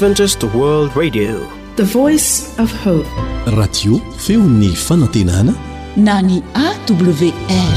Adventist World Radio, the voice of hope. Radio feony fanantenana na ny AWR.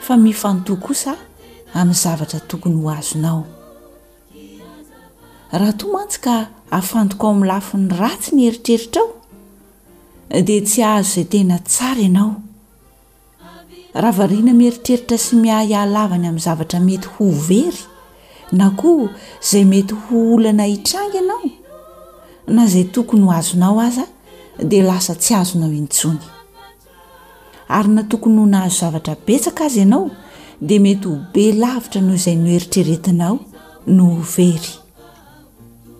fa mifantoha kosa amin'ny zavatra tokony ho azonao. Raha toa mantsy ka afantoko ao amin'ny lafiny ratsy ny eritreritrao, dia tsy hahazo izay tena tsara ianao. Raha variana mieritreritra sy miahy hahalava ny amin'ny zavatra mety ho very na koa izay mety ho olana hitranga ianao, na izay tokony ho azonao aza dia lasa tsy azonao intsony. Ary na tokony ho nahazo zavatra betsaka aza ianao, dia mety ho be lavitra noho izay noeritreretinao no ho very.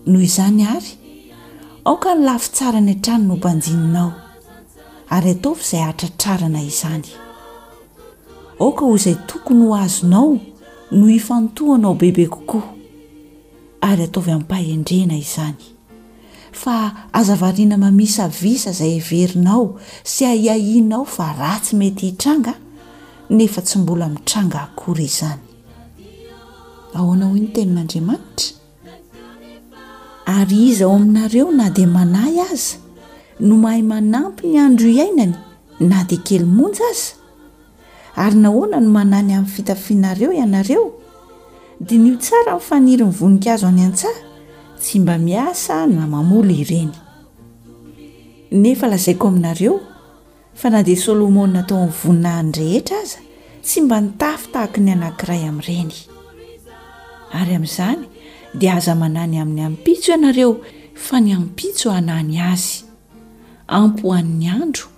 Noho izany àry, aoka ny lafy tsarany hatrany no banjininao, ary ataovy izay hahatratrarana izany. Aoka ho izay tokony ho azonao no ifantohanao bebe kokoa, ary ataovy amim-pahendrena izany. Fa aza variana mamisavisa izay heverinao sy ahiahianao fa ratsy mety hitranga nefa tsy mbola mitranga akory izany. Ahoana hoy ny Tenin'Andriamanitra? Ary iza ao aminareo na dia manahy aza no mahay manampy ny andro iainany na dia kely monja aza? Ary nahoana no manany amin'ny fitafianareo ianareo? Diniho tsara ny fanirin'ny voninkazo any an-tsaha, tsy mba miasa na mamoly ireny. Nefa lazaiko aminareo, fa na dia Solomona tao amin'ny voninahiny rehetra aza, tsy mba nitafy tahaka ny anankiray amin'ireny. Ary amin'izany, dia aza manany amin'ny ampitso ianareo, fa ny ampitso hanany azy. Ampy ho an'ny andro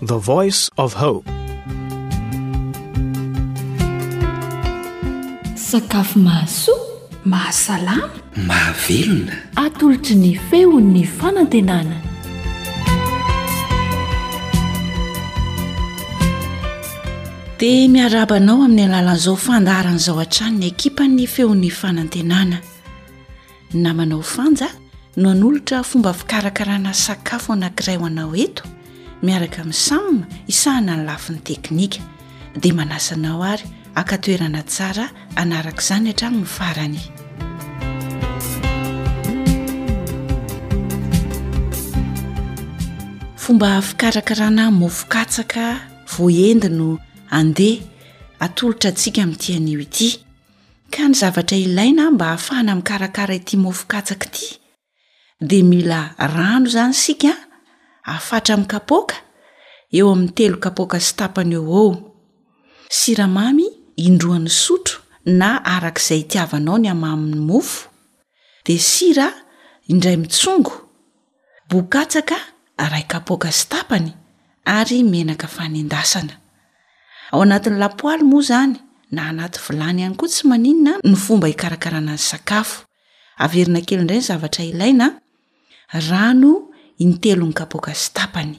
The Voice of Hope. Sakafo mahasoa, mahasalama, mahavelona. Atolotry ny feon'ny fanantenana. Dia miaraba anao amin'ny alalan'izao fandaharan'izao hatrany ny ekipan'ny feon'ny fanantenana. Namana ao Fanja no hanolotra fomba fikarakarana sakafo anankiray ho anao eto, miaraka amin'ny Sam hisahana ny lafiny teknika. Dia manasa anao ary haka toerana tsara hanaraka izany hatramin'ny farany. Fomba fikarakarana mofo katsaka voaendy no andeha atolotra antsika amin'ity anio ity. Ka ny zavatra ilaina mba hahafahana mikarakara ity mofo katsaka ity dia mila rano izany isika afatra amin'ny kapoaka eo amin'ny telo kapoaka sy tapany eo ho eo, siramamy indroan'ny sotro na araka izay itiavanao ny hamamin'ny mofo, dia sira indray mitsongo. Voa katsaka aray kapoaka sy tapany ary menaka fanendasana. Ao anatin'ny lapoaly moa izany na anaty vilany ihany koa tsy maninona ny fomba hikarakarana ny sakafo. Averina kely indray ny zavatra ilaina, rano intelony kapoaka sy tapany.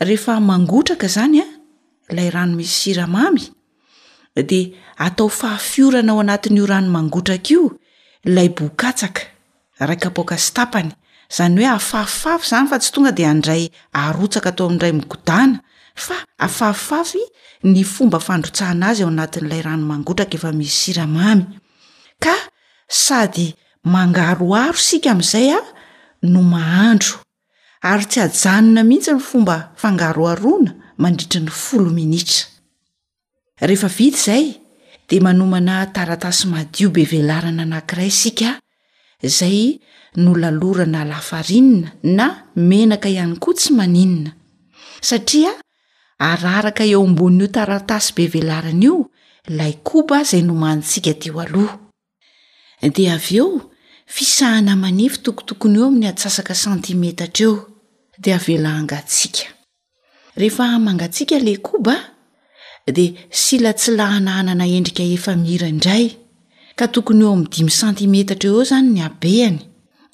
Rehefa mangotraka izany a, ilay rano misy siramamy, dia atao fahafiorana ao anatin'io rano mangotraka io ilay bohon-katsaka, iray kapoaka sy tapany, izany hoe afafafy izany fa tsy tonga dia handray arotsaka atao amin'indray migodàna, fa afafafy ny fomba fandrotsahana azy ao anatin'ilay rano mangotraka efa misy siramamy, ka sady mangaroharo isika amin'izay a, no mahandro. ary tsy ajanona mihitsy ny fomba fangaroharoana mandritry ny folo minitra. Rehefa vita izay, dia manomana taratasy madio be velarana anankiray isika izay nolalorana lafarinina na menaka ihany koa tsy maninona, satria araraka eo ambonin'io taratasy be velarana io ilay koba izay nomanintsika teo aloha. Dia avy eo, fisahana manify tokotokony eo amin'ny atsasaka santimetatra eo, dia avela hangatsiaka. Rehefa mangatsiaka ilay koba, dia silatsilahana hanana endrika efamira indray, ka tokony eo amin'ny dimy santimetatra eo izany ny habehany,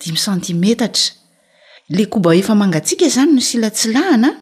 dimy santimetatra. Ilay koba efa mangatsiaka izany no silatsilahana.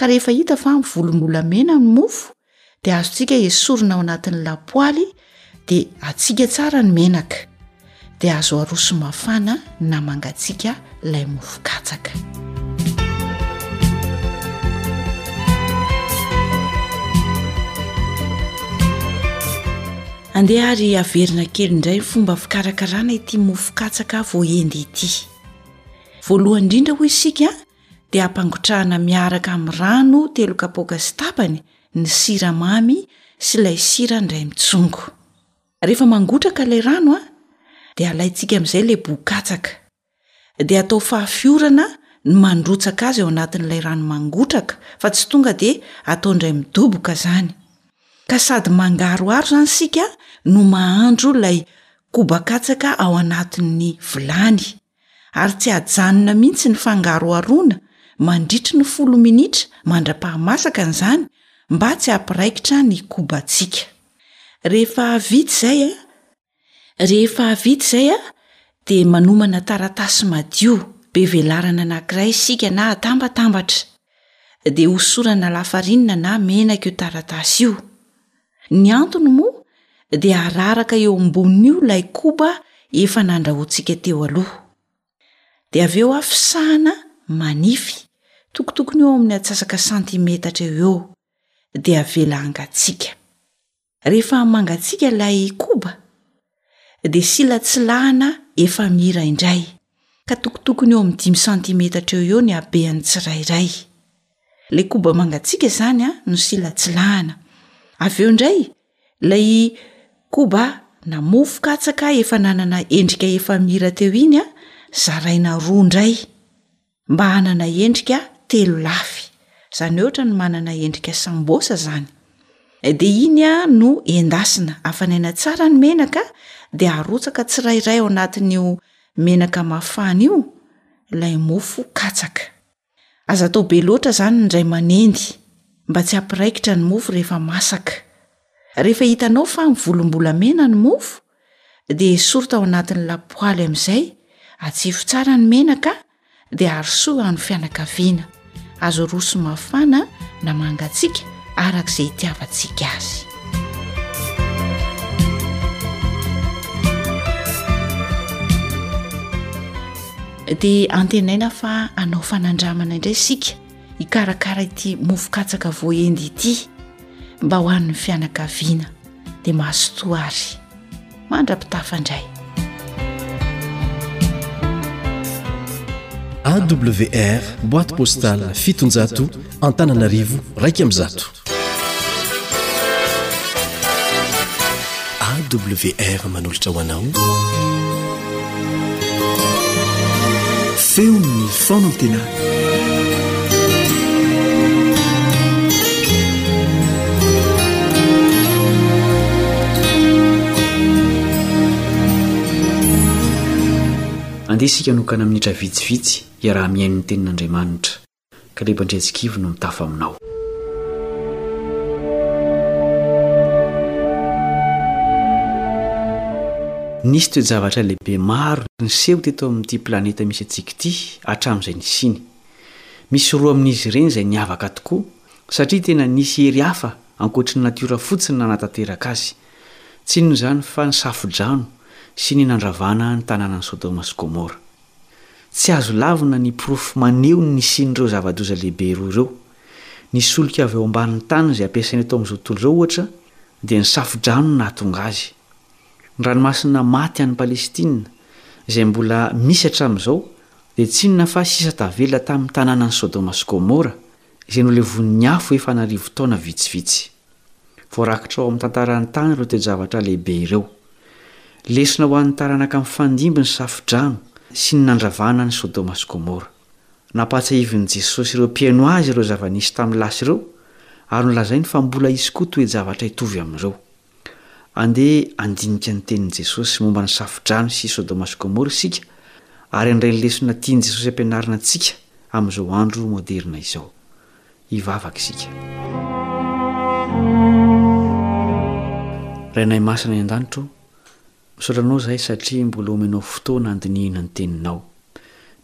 Ka rehefa hita fa mivolombolamena ny mofo dia azontsika esorina ao anatin'ny lapoaly dia atsika tsara ny menaka dia azo aroso mafana na mangatsika ilay mofo katsaka andeha ary averina kely indray ny fomba fikarakarana ity mofo katsaka voaendy ity voalohany indrindra hoy isika dia ampangotrahana miaraka amin'ny rano telo kapoaka sy tapany ny siramamy sy ilay sira indray mitsongo. Rehefa mangotraka ilay rano a, dia alaintsika amin'izay ilay boho katsaka. Dia atao fahafiorana ny mandrotsaka azy ao anatin'ilay rano mangotraka fa tsy tonga dia atao indray midoboka izany. Ka sady mangaroharo izany isika no mahandro ilay koba katsaka ao anatin'ny vilany. ary tsy hajanona mihitsy ny fangaroharoana mandritry ny folo minitra mandra-pahamasaka an'izany mba tsy hampiraikitra ny kobantsika. Rehefa vita izay a, rehefa vita izay a, dia manomana taratasy madio be velarana anankiray isika na atambatambatra, dia hosorana lafarinina na menaka io taratasy io. Ny antony moa dia araraka eo ambonin'io ilay koba efa nandrahoantsika teo aloha. Dia avy eo afisahana manify, tokotokony eo amin'ny atsasaka santimetatra eo eo, dia avela hangatsiaka. Rehefa mangatsiaka ilay koba, dia silatsilahana efamira indray, ka tokotokony eo amin'ny dimy santimetatra eo ho eo ny habean'ny tsirairay. Ilay koba mangatsiaka izany no silatsilahana. Avy eo indray ilay koba na mofo katsaka efa nanana endrika efamira teo iny, zaraina roa indray. mba hanana endrika telo lafy zany oatra ny manana endrika sambosa zany dia iny a no endasina afanaina tsara ny menaka dia arotsaka tsirairay ao anatin'io menaka mafana io ilay mofo katsaka aza atao be loatra zany ny dray manendy mba tsy hampiraikitra ny mofo rehefa masaka rehefa hitanao fa mivolombolamena ny mofo dia esory tao anatin'ny lapoaly amin'izay atsefo tsara ny menaka dia arosoa amin'ny fianakaviana azo roso mafana na mangatsiaka araka izay itiavantsika azy dia antenaina fa anao fanandramana indray isika hikarakara ity mofokatsaka voahendy ity mba ho an'ny fianakaviana dia mazotoa ary mandra-pitafa indray. AWR boîte postale fitonjato Antananarivo raika amby zato. AWR manolotra ho anao. Feon'ny faonantenana. Andeha isika hanokana minitra vitsivitsy hiaraha-mihaino ny Tenin'Andriamanitra. Kaleb Andriantsikivy no mitafa aminao. Nisy toe-javatra lehibe maro niseho teto amin'ity planeta misy antsika ity. hatramin'izay nisiany. Misy roa amin'izy ireny izay niavaka tokoa satria tena nisy hery hafa ankoatry ny natiora fotsiny nanatanteraka azy. Tsy inona izany fa ny Safo-drano sy ny nandravana ny tanànan'i Sodoma sy Gomora. Tsy azo lavina ny porofo maneho ny nisian'ireo zava-doza lehibe roa ireo. Ny solika avy ao ambanin'ny tany izay ampiasaina eto amin'izao tontolo izao, ohatra, dia ny Safo-drano no nahatonga azy. Ny ranomasina maty any Palestina, izay mbola misy hatramin'izao, dia tsy inona fa sisa tavela tamin'ny tanànan'i Sodoma sy Gomora, izay nolevonin'ny afo efa an'arivo taona vitsivitsy. Voarakitra ao amin'ny tantaran'ny tany ireo toe-javatra lehibe ireo. Lesona ho an'ny taranaka mifandimby ny safo-drano sy ny nandravana an'i Sodoma sy Gomora. Nampahatsiahivin'i Jesosy ireo mpihaino azy ireo zava-nisy tamin'ny lasa ireo, ary nolazainy fa mbola hisy koa toe-javatra hitovy amin'ireo. Andeha handinika ny tenin'i Jesosy momba ny Safo-drano sy Sodoma sy Gomora isika ary handray ny lesona tian'i Jesosy ampianarina antsika amin'izao andro moderina izao. Hivavaka isika. Rainay Masina any An-danitra ô, Misaotra anao izahay satria mbola omenao fotoana handinihina ny Teninao.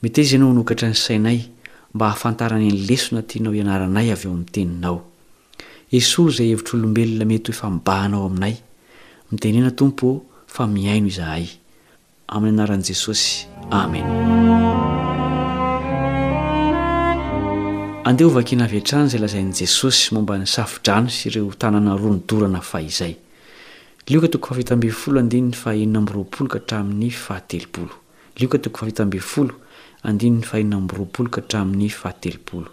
Meteza Ianao hanokatra ny sainay mba hahafantarany ny lesona tianao hianaranay avy ao amin'ny Teninao. Esory izay hevitr'olombelona mety ho efa mibahana ao aminay. Mitenena, Tompo ô, fa mihaino izahay. Amin'ny anaran'i Jesosy. Amena. Andeha hovakina avy hatrany izay lazain'i Jesosy momba ny Safodrano sy ireo tanàna roa nidorana fahizay. Lioka toko fahafito ambin'ny folo andininy fahaenina amby roapolo ka hatramin'ny fahatelopolo. Lioka toko fahafito ambin'ny folo andininy fahaenina amby roapolo ka hatramin'ny fahatelopolo.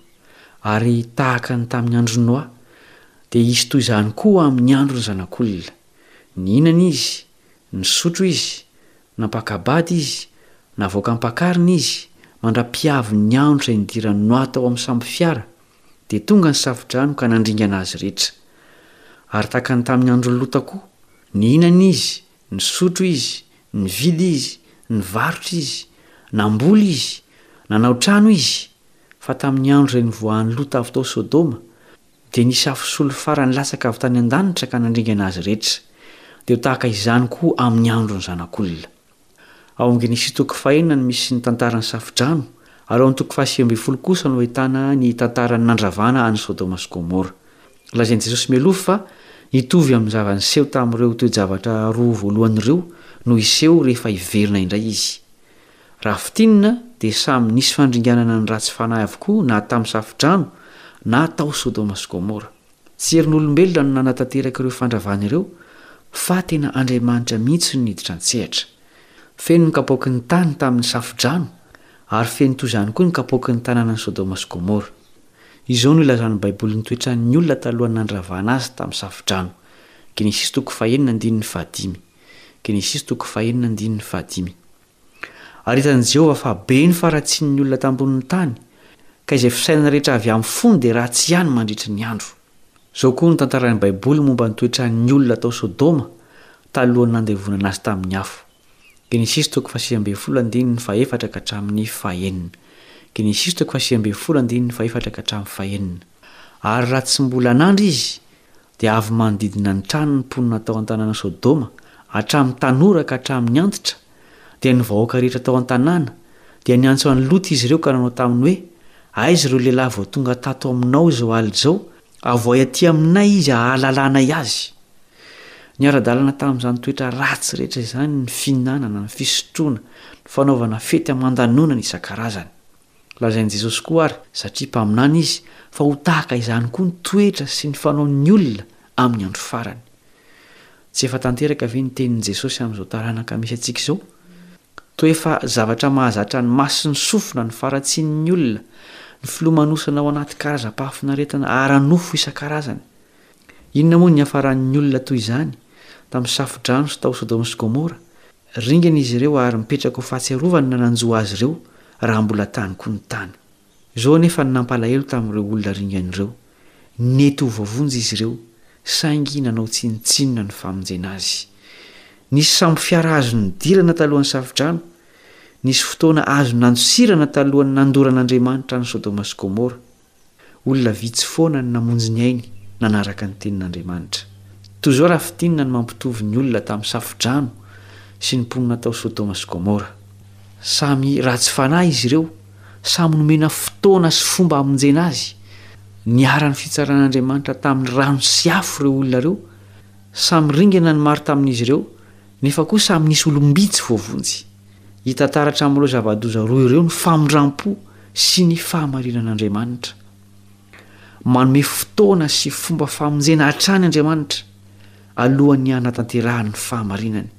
Ary tahaka ny tamin'ny andron'i Noa, dia hisy toy izany koa amin'ny andron'ny Zanak'Olona. Nihinana izy, nisotro izy, nampaka-bady izy, navoaka ampakarina izy, mandra-pihavin'ny andro izay nidiran'i Noa tao amin'ny sambo fiara, Dia tonga ny safodrano ka nandringana azy rehetra. Ary tahaka ny tamin'ny andron'i Lota koa, nihinana izy, nisotro izy, nividy izy, nivarotra izy, namboly izy, nanao trano izy, fa tamin'ny andro izay nivoahan'i Lota avy tao Sodoma, dia nisy afo solon'ny fara nilatsaka avy tany an-danitra ka nandringana azy rehetra. Dia ho tahaka izany koa amin'ny andron'ny Zanak'Olona. Ao amin'ny Genesisy toko fahenina no misy ny tantaran'ny Safodrano, ary ao amin'ny toko fahasivy ambin'ny folo kosa no ahitana ny tantaran'ny nandravana an'i Sodoma sy Gomora. Lazain'i Jesosy Melohy fa hitovy amin'ny zava-niseho tamin'ireo toe-javatra roa voalohany ireo no hiseho rehefa hiverina indray Izy. Raha fintinina dia samy nisy fandringanana ny ratsy fanahy avokoa na tamin'ny Safodrano na tao Sodoma sy Gomora. Tsy herin'olombelona no nanatanteraka ireo fandravana ireo fa tena Andriamanitra mihitsy no niditra an-tsehatra. Feno ny kapaoky ny tany tamin'ny safo-drano ary feno toy izany koa ny kapaoky ny tanànan'i Sodoma sy Gomora. Izao no ilazan'ny Baiboly ny toetran'ny olona talohan'ny nandravana azy tamin'ny safo-drano, Genesisy toko fahenina andininy fahadimy, Genesisy toko fahenina andininy fahadimy. Ary hitan'i Jehovah fa be ny faharatsian'ny olona tambonin'ny tany, ka izay fisainana rehetra avy amin'ny fony dia ratsy ihany mandritry ny andro. Izao koa no tantaran'ny Baiboly momba ny toetran'ny olona tao Sodoma talohan'ny nandevonana azy tamin'ny afo. Genesisy toko fahasivy ambin'ny folo andininy fahefatra ka hatramin'ny fahenina. Genesisy toko fahasivy ambin'ny folo andininy fahefatra ka hatramin'ny fahenina. Ary raha tsy mbola nandry izy, Dia avy manodidina ny trano ny mponina tao an-tanàna Sodoma, hatramin'ny tanora ka hatramin'ny antitra, dia ny vahoaka rehetra tao an-tanàna, dia niantso an'i Lota izy ireo ka nanao taminy hoe, Aiza ireo lehilahy vao tonga tato aminao izao alina izao? Avoahy aty aminay izy hahalalanay azy. Niara-dalana tamin'izany toetra ratsy rehetra izany ny fihinanana, ny fisotroana, ny fanaovana fety aman-danonana isan-karazany. Lazain'i Jesosy koa àry, satria mpaminany izy, fa ho tahaka izany koa ny toetra sy ny fanaon'ny olona amin'ny andro farany. Tsy efa tanteraka ve ny tenin'i Jesosy amin'izao taranaka misy antsika izao? Toa efa zavatra mahazatra ny maso sy ny sofina ny faharatsian'ny olona, ny filomanosana ao anaty karazam-pahafinaretana ara-nofo isan-karazany. Inona moa no niafaran'ny olona toy izany tamin'ny safo-drano sy tao Sodoma sy Gomora, Ringana izy ireo ary mipetraka ho fahatsiarovana ny nanjo azy ireo raha mbola tany koa ny tany. Izao anefa ny nampalahelo tamin'ireo olona ringana ireo, nety ho voavonjy izy ireo saingy nanao tsinontsinona ny famonjena azy. Nisy sambo fiara azo nidirana talohan'ny safodrano, nisy fotoana azo nandosirana talohan'ny nandoran'Andriamanitra an'i Sodoma sy Gomora. Olona vitsy foana no namonjy ny ainy nanaraka ny tenin'Andriamanitra. Toy izao raha fintinina ny mampitovy ny olona tamin'ny safo-drano sy ny mponina tao Sodoma sy Gomora. Samy ratsy fanahy izy ireo, samy nomena fotoana sy fomba hamonjena azy. Niharan'ny fitsaran'Andriamanitra tamin'ny rano sy afo ireo olona ireo. Samy ringana ny maro tamin'izy ireo, Nefa koa samy nisy olom-bitsy voavonjy. Hita taratra amin'ireo zava-doza roa ireo ny famindram-po sy ny fahamarinan'Andriamanitra. Manome fotoana sy fomba famonjena hatrany Andriamanitra, alohan'ny hanatanterahany ny fahamarinany.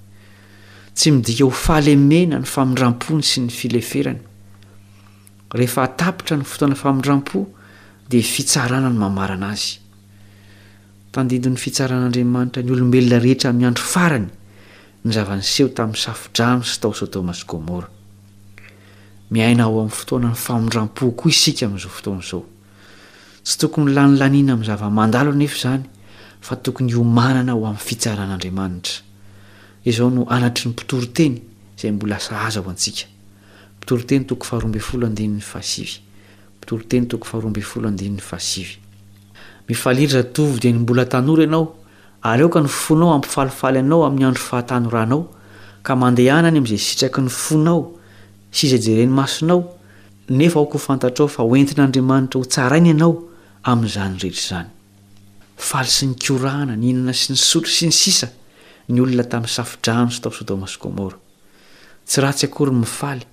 Tsy midika ho fahalemena ny famindram-pony sy ny fileferany. Rehefa tapitra ny fotoana famindram-po, dia fitsarana no mamarana azy. Tandindon'ny fitsaran'Andriamanitra ny olombelona rehetra amin'ny andro farany ny zava-niseho tamin'ny Safo-drano sy tao Sodoma sy Gomora. Miaina ao amin'ny fotoanan'ny famindram-po koa isika amin'izao fotoana izao. Tsy tokony lanilaniana amin'ny zava-mandalo anefa izany fa tokony hiomanana ho amin'ny fitsaran'Andriamanitra. Izao no anatry ny mpitory teny izay mbola sahaza ho antsika. Mpitory teny toko faharoa ambin'ny folo andininy fahasivy. Toriteny toko faharoa ambin'ny folo andininy fahasivy. Mifaliry zatovo dia ny mbola tanora ianao, ary aoka ny fonao hampifalifaly anao amin'ny andro fahatanoranao, ka mandehana any amin'izay sitraky ny fonao sy izay jeren'ny masonao, nefa aoka ho fantatrao fa hoentin'Andriamanitra hotsaraina ianao amin'izany rehetra izany. Faly sy nikorana, nihinana sy nisotro, sy ny sisa, ny olona tamin'ny safodrano sy tao Sodoma sy Gomora. Tsy ratsy akory ny mifaly,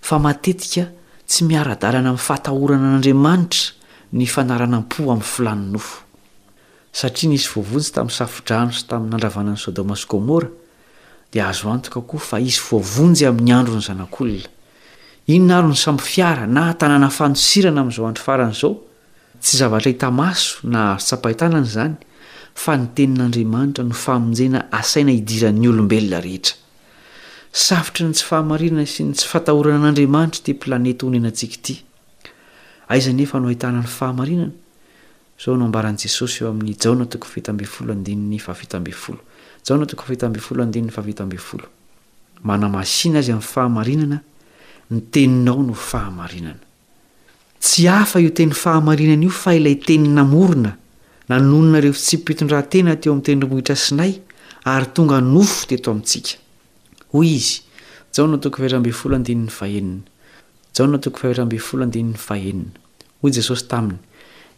fa matetika tsy miara-dalana amin'ny fahatahorana an'Andriamanitra ny fanaranam-po amin'ny filàn'ny nofo. Satria nisy voavonjy tamin'ny Safodrano sy tamin'ny nandravana an'i Sodoma sy Gomora, dia azo antoka koa fa hisy voavonjy amin'ny andron'ny Zanak'olona. Inona àry no samy fiara na tanàna fanosirana amin'izao andro farany izao? Tsy zavatra hita maso na azo tsapain-tanana izany fa ny Tenin'Andriamanitra no famonjena asaina hidiran'ny olombelona rehetra. Safotry ny tsy fahamarinana sy ny tsy fatahorana an'Andriamanitra ity planety onenantsika ity. Aiza anefa no ahitana ny fahamarinana? Izao no ambaran'i Jesosy eo amin'ny Jaona toko fahafito ambin'ny folo andininy fahafito ambin'ny folo. Jaona toko fahafito ambin'ny folo andininy fahafito ambin'ny folo. Manamasina azy amin'ny fahamarinana, ny teninao no fahamarinana. Tsy hafa io teny fahamarinana io fa ilay teny namorona, nanonona ireo fitsipi-pitondrantena teo amin'ny tendrombohitra Sinay ary tonga nofo teto amintsika. Hoy izy, Jaona toko fahefatra ambin'ny folo andininy fahenina. Jaona toko fahefatra ambin'ny folo andininy fahenina. Hoy Jesosy taminy,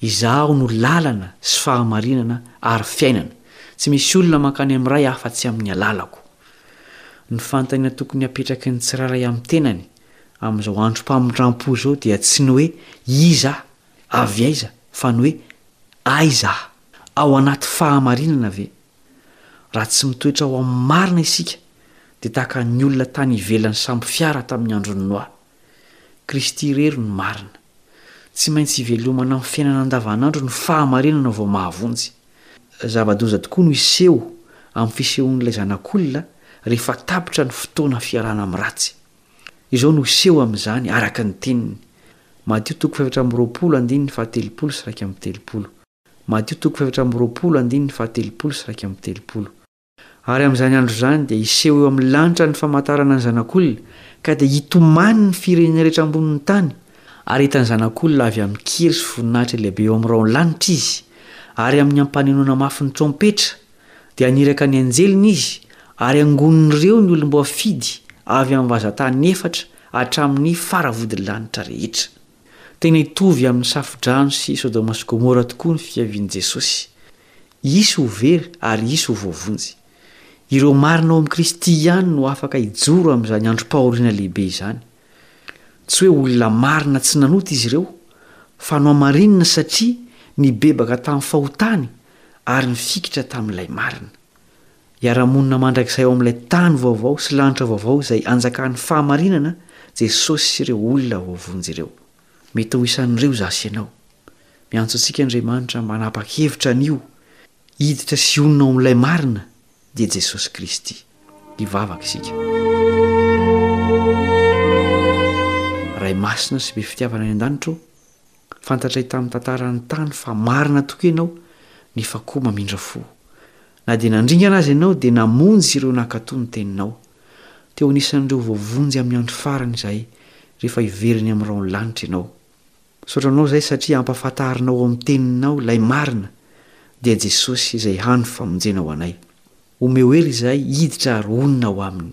Izaho no lalana sy fahamarinana ary fiainana. Tsy misy olona mankany amin'ny Ray afa-tsy amin'ny alalako. Ny fanontaniana tokony hapetraky ny tsirairay amin'ny tenany Amin'izao androm-pamindram-po izao dia tsy ny hoe iza aho, avy aiza fa ny hoe aiza aho. Ao anaty fahamarinana ve? Raha tsy mitoetra ao amin'ny marina isika dia tahaka ny olona tany ivelan'ny sambo fiara tamin'ny andron'i Noa. Kristy irery no marina. Tsy maintsy ivelomana amin'ny fiainana andavanandro ny fahamarinana vao mahavonjy. Zava-doza tokoa no hiseho amin'ny fisehon'ilay Zanak'olona rehefa tapitra ny fotoana fialana amin'ny ratsy. Izao no hiseho amin'izany, araka ny teniny. Matio toko fahefatra amby roapolo andininy fahatelopolo sy iraika amby telopolo. Matio toko fahefatra amby roapolo andininy fahatelopolo sy iraika amby telopolo. Ary amin'izany andro izany dia hiseho eo amin'ny lanitra ny famantarana ny Zanak'Olona, ka dia hitomany ny firenena rehetra ambonin'ny tany, ary hitan'ny Zanak'Olona avy amin'ny kiry sy voninahitra lehibe eo amin'ny rahon-lanitra Izy, ary amin'ny hampanenoana mafy ny trompetra, dia haniraka ny anjeliny Izy, ary hangonin'ireo ny olom-boafidy avy amin'ny vazan-tany efatra hatramin'ny fara-vodilanitra rehetra. Tena hitovy amin'ny Safo-drano sy Sodoma sy Gomora tokoa ny fiavian'i Jesosy. Hisy ho very ary hisy ho voavonjy. Ireo marina ao amin'i Kristy ihany no afaka hijoro amin'izany androm-pahoriana lehibe izany. Tsy hoe olona marina tsy nanota izy ireo, fa nohamarinina satria nibebaka tamin'ny fahotany ary nifikitra tamin'ilay marina. Hiara-monina mandrakizay ao amin'ilay tany vaovao sy lanitra vaovao izay hanjakan'ny fahamarinana Jesosy sy ireo olona voavonjy ireo. Mety ho isan'ireo izaho sy ianao. Miantso antsika Andriamanitra mba hanapa-kevitra anio hiditra sy honina ao amin'ilay marina, dia Jesosy Kristy. Hivavaka isika. Ray masina sy be fitiavana any an-danitra ô, fantatray tamin'ny tantaran'ny tany fa marina tokoa ianao nefa koa mamindra fo. Na dia nandringana aza ianao, dia namonjy ireo nankatò ny teninao. Teo anisan'ireo voavonjy amin'ny andro farany izahay, rehefa hiverina any amin'ny rahon'ny lanitra ianao. Misaotra anao izahay satria ampahafantarinao ao amin'ny Teninao ilay marina, dia Jesosy izay hany famonjena ho anay. Omeo hery izahay hiditra ary honina ao Aminy.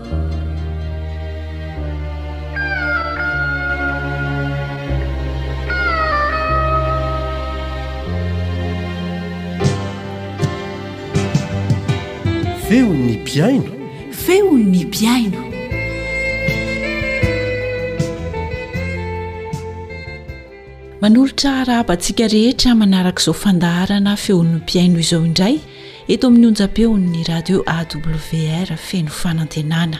Feon'ny mpihaino. Feon'ny mpihaino. Manolotra arahaba antsika rehetra manaraka izao fandaharana feon'ny mpihaino izao indray. Eto amin'ny onjam-peon'ny radio AWR feno fanantenana.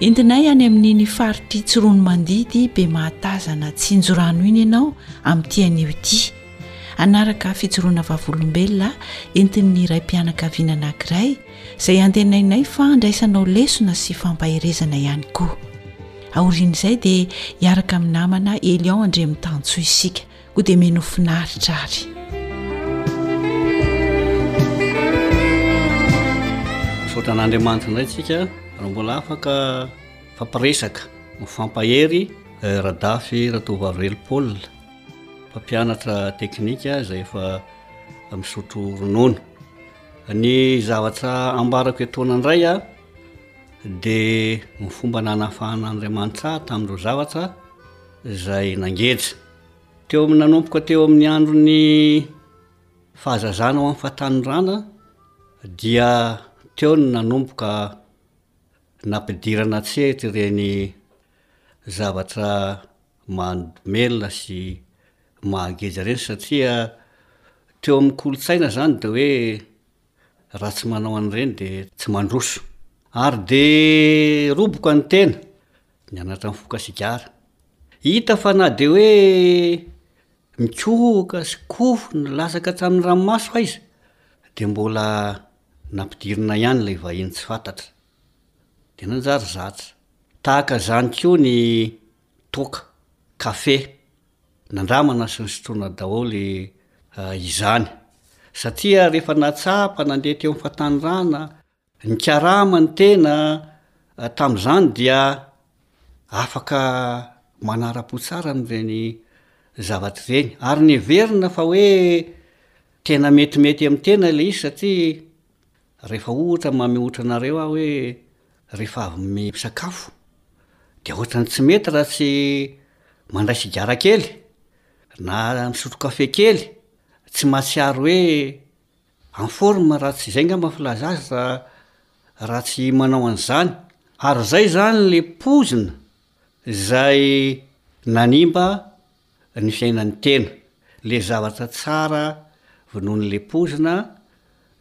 Entinay any amin'iny faritry Tsirono Mandidy be mahatazana Tsinjorano iny ianao amin'ity anio ity. Anaraka fijoroana vavolombelona entin'ny iray mpianakaviana anankiray izay antenainay fa andraisanao lesona sy fampaherezana ihany koa. Aorian'izay dia hiaraka amin'ny namana Elion Andriamitansoa isika. Koa dia mino finaritra ary. Misaotra an'Andriamanitra indray tsika raha mbola afaka fampiresaka no fampahery eh, radafy ratovavrely paol mpampianatra teknika izay efa misotro ronono ny zavatra ambarako etoana indray a dia ny fomba nanafahan'andriamanitra tamin'ireo zavatra izay nangeja Teo amin'ny nanomboka teo amin'ny andron'ny fahazazana ho an'ny fahatanorana dia teo no nanomboka nampidirana an-tsehatra ireny zavatra mahadomelina sy mahageja ireny satria teo amin'ny kolontsaina izany dia hoe Raha tsy manao an'ireny dia tsy mandroso. Ary dia roboka ny tena, nianatra mifoka sigara. Hita fa na dia hoe mikohoka sy kofona latsaka hatramin'ny ranomaso aiza dia mbola nampidirina ihany ilay vahiny tsy fantatra. Dia nanjary zatra. Tahaka izany koa ny toaka, kafe, nandramana sy nosotroina daholo izany satria rehefa nahatsapa nandeha teo amin'ny fahatanorana, nikarama ny tena tamin'izany dia afaka manara-po tsara amin'ireny zavatra ireny ary neverina fa hoe tena metimety amin'ny tena ilay izy satria Rehefa ohatra mamihotra anareo aho hoe rehefa avy misakafo dia ohatrany tsy mety raha tsy mandray sigara kely na misotro kafe kely, tsy mahatsiaro hoe en forme raha tsy izay ngamba filaza azy raha raha tsy manao an'izany. Ary izay izany le pozina izay nanimba ny fiainany tena, le zavatra tsara vonoiny le pozina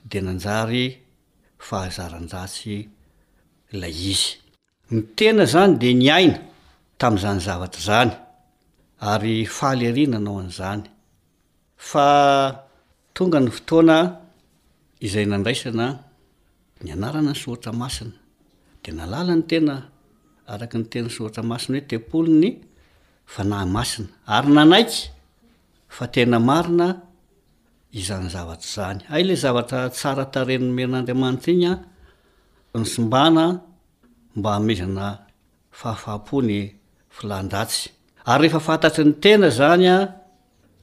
de nanjary fahazaran-dratsy ilay izy. Ny tena zany de niaina tamin'izany zavatra izany ary faly ery nanao an'izany fa tonga ny fotoana izay nandraisana Ny anarana ny soratra masina. Dia nalala ny tena araka ny tenin'ny soratra masina hoe tempolin'ny Fanahy Masina, ary nanaiky fa tena marina izany zavatra izany. Hay ilay zavatra tsara tarehy nomen'Andriamanitra iny an, nisimbana mba hanomezana fahafaham-po ny filan-dratsy. Ary rehefa fantatry ny tena izany an,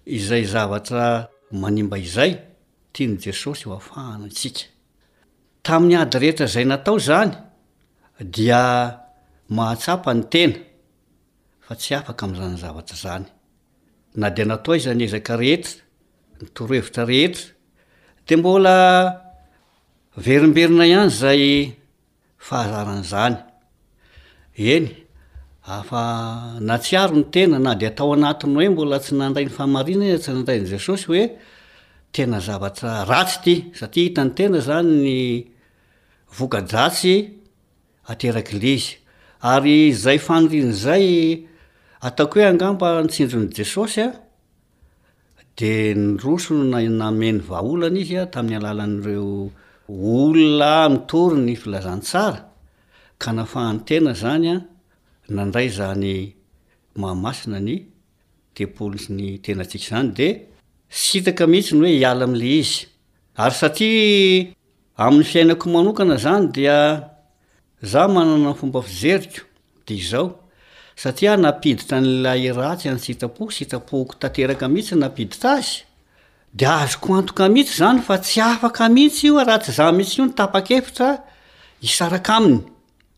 izay zavatra manimba izay, tian'i Jesosy ho afahana antsika. Tamin'ny ady rehetra izay natao izany dia mahatsapa ny tena fa tsy afaka amin'izany zavatra izany. Na dia natao aiza ny ezaka rehetra, ny torohevitra rehetra dia mbola verimberina ihany izay fahazaran'izany. Eny, afa natsiaro ny tena na dia tao anatin'ny hoe mbola tsy nandray ny fahamarinana iza tsy nandray an'i Jesosy hoe tena zavatra ratsy ity, satria hitan'ny tena izany ny voka-dratsy aterak'il'izy. Ary izay faniriany izay, ataoko hoe angamba ny tsinjon'i Jesosy an, dia niroso no nameno vahaolana izy tamin'ny alalan'ireo olona mitory ny filazantsara ka nafahany tena izany nandray izany Mahamasina ny tempolin'ny tenantsika izany dia sitaka mihitsy ny hoe hiala amin'ilay izy ary satria Amin'ny fiainako manokana izany dia za manana ny fomba fijeriko dia izao, satria aho nampiditra an'ilay ratsy any sitrapoko, sitrapoako tanteraka mihitsy no nampiditra azy, dia azoko antoka mihitsy izany fa tsy afaka mihitsy io raha tsy za mihitsy io no tapa-kevitra hisaraka aminy,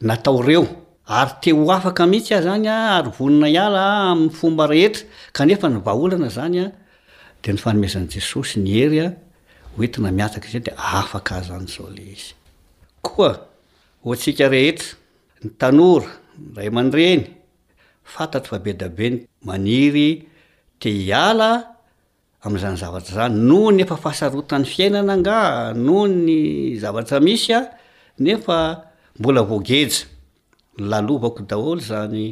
natao ireo, ary te ho afaka mihitsy aho izany ary vonona hiala amin'ny fomba rehetra, kanefa ny vahaolana izany dia ny fanomezan'i Jesosy ny hery ho entina mihataka izay dia afaka azany izao ilay izy. Koa ho antsika rehetra, ny tanora, ny ray aman-dreny, fantatro fa be dia be ny maniry te hiala amin'izany zavatra izany, noho ny efa fahasarotan'ny fiainana angaha, noho ny zavatra misy a, nefa mbola voageja, lalovako daholo izany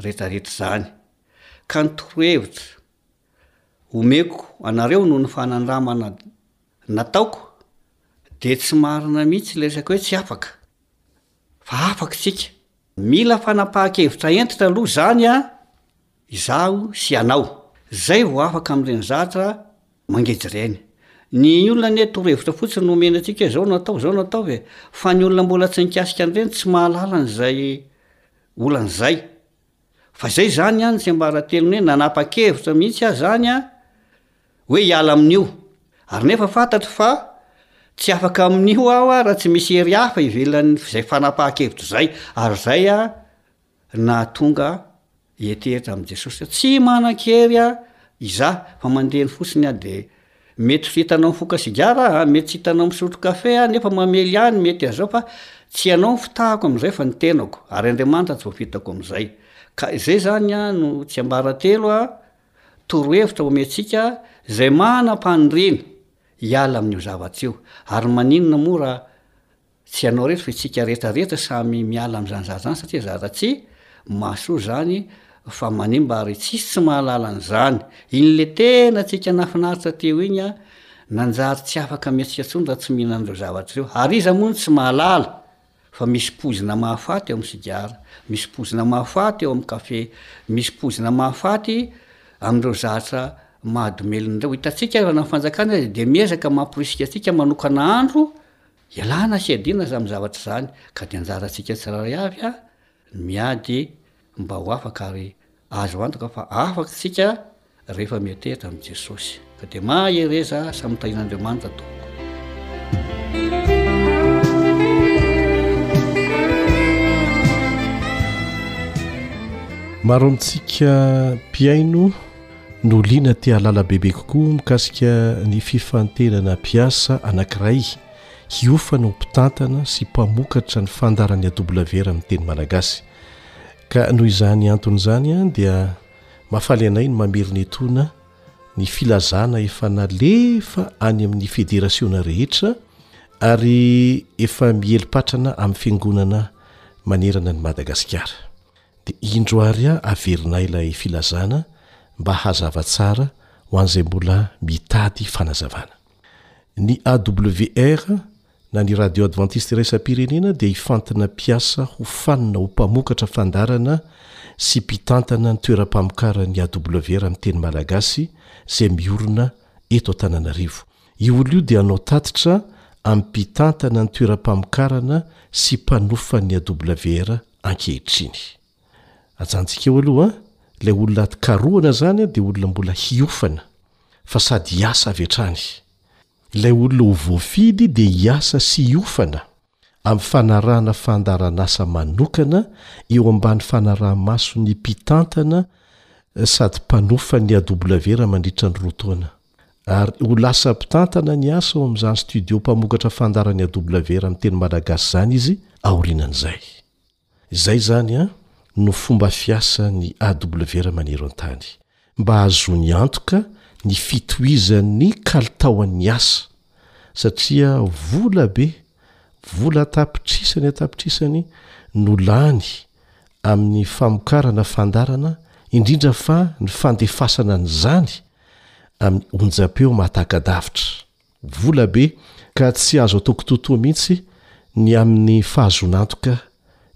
rehetrarehetra izany. Ka ny torohevitra omeko anareo noho ny fanandramana nataoko dia tsy marina mihitsy ilay resaka hoe tsy afaka, fa afaka isika. Mila fanapahan-kevitra hentitra aloha izany a, Izaho sy ianao. Izay vao afaka amin'ireny zatra mangeja ireny. Ny olona anie torohevitra fotsiny no omeny antsika hoe izao no ataovy, izao no ataovy e! Fa ny olona mbola tsy nikasika an'ireny tsy mahalala an'izay olana izay. Fa izay izany an ny tsiambaratelony hoe nanapa-kevitra mihitsy aho izany an hoe hiala amin'io. Ary nefa fantatro fa tsy afaka amin'io aho an raha tsy misy hery hafa ivelan'izay fanapahan-kevitra izay. Ary izay an. nahatonga heteritra amin'i Jesosy hoe, Tsy manan-kery aho, Izaho, fa mandehany fotsiny aho. Dia mety tsy hitanao mifoka sigara aho, mety tsy hitanao misotro kafe aho, nefa mamely ahy ny mety an'izao, fa tsy ianao no fitahako amin'izay fa ny tenako, ary Andriamanitra tsy voafitako amin'izay. Ka izay izany no tsiambaratelo torohevitra omentsika izay manam-paniriana hiala amin'io zavatra io. Ary maninona moa raha Tsy ianao reto fa itsika rehetra rehetra samy miala amin'izany zara zany satria zara tsy mahasoa zany fa manimba ary tsisy tsy mahalala an'izany. Iny le tena antsika nahafinaritra teo iny an, nanjary tsy afaka mihetsika tsony raha tsy mihinana an'ireo zavatra ireo. Ary iza moa no tsy mahalala fa misy poizina mahafaty ao amin'ny sigara, misy poizina mahafaty ao amin'ny kafe, misy poizina mahafaty amin'ireo zatra mahadomelina ireo. Hitantsika ary na ny fanjakana aza dia miezaka mamporisika antsika manokana andro Ialana sy iadiana izany zavatra izany ka dia anjarantsika tsirairay avy ny miady mba ho afaka ary azo antoka fa afaka isika rehefa miantehitra amin'i Jesosy. Ka dia mahereza samy tahin'Andriamanitra tompoko. Maro amintsika mpihaino no liana te hahalala bebe kokoa mikasika ny fifantenana mpiasa anankiray hiofana ho mpitantana sy mpamokatra ny fandaharan'ny AWR amin'ny teny malagasy. Ka noho izany antony izany dia mahafaly anay ny mamerinetona ny filazana efa nalefa any amin'ny federasiona rehetra ary efa miely patrana amin'ny fiangonana manerana an'i Madagasikara. Dia indro ary aho averinay ilay filazana mba hazava tsara ho an'izay mbola mitady fanazavana. Ny AWR na ny Radio Advantista Iraisam-pirenena dia hifantina mpiasa ho fanina ho mpamokatra fandarana sy mpitantana ny toeram-pamokaran'ny AWR amin'ny teny malagasy izay miorina eto Antananarivo. Io olona io dia hanao tatitra amin'ny mpitantana ny toeram-pamokarana sy mpanofa ny AWR ankehitriny. Ajantsika eo aloha an, ilay olona aty karohana izany an dia olona mbola hiofana fa sady hiasa avy hatrany. Ilay olona ho voafidy dia hiasa sy hiofana amin'ny fanarahana fandaharan'asa manokana eo ambany fanaraha-mason'ny mpitantana sady mpanofa ny AWR mandritra ny roa taona. Ary ho lasa mpitantana ny asa ao amin'izany studio mpamokatra fandaharan'ny AWR amin'ny teny malagasy izany izy aorianan'izay. Izay izany no fomba fiasan'ny AWR maneran-tany, mba hahazoany antoka ny fitohizan'ny kalitaon'ny asa, satria vola be, vola an-tapitrisany an-tapitrisany no lany amin'ny famokarana fandaharana, indrindra fa ny fandefasana an'izany amin'ny onjampeo mahataka-davitra, vola be ka tsy azo atao kitoatoa mihitsy ny amin'ny fahazoan'antoka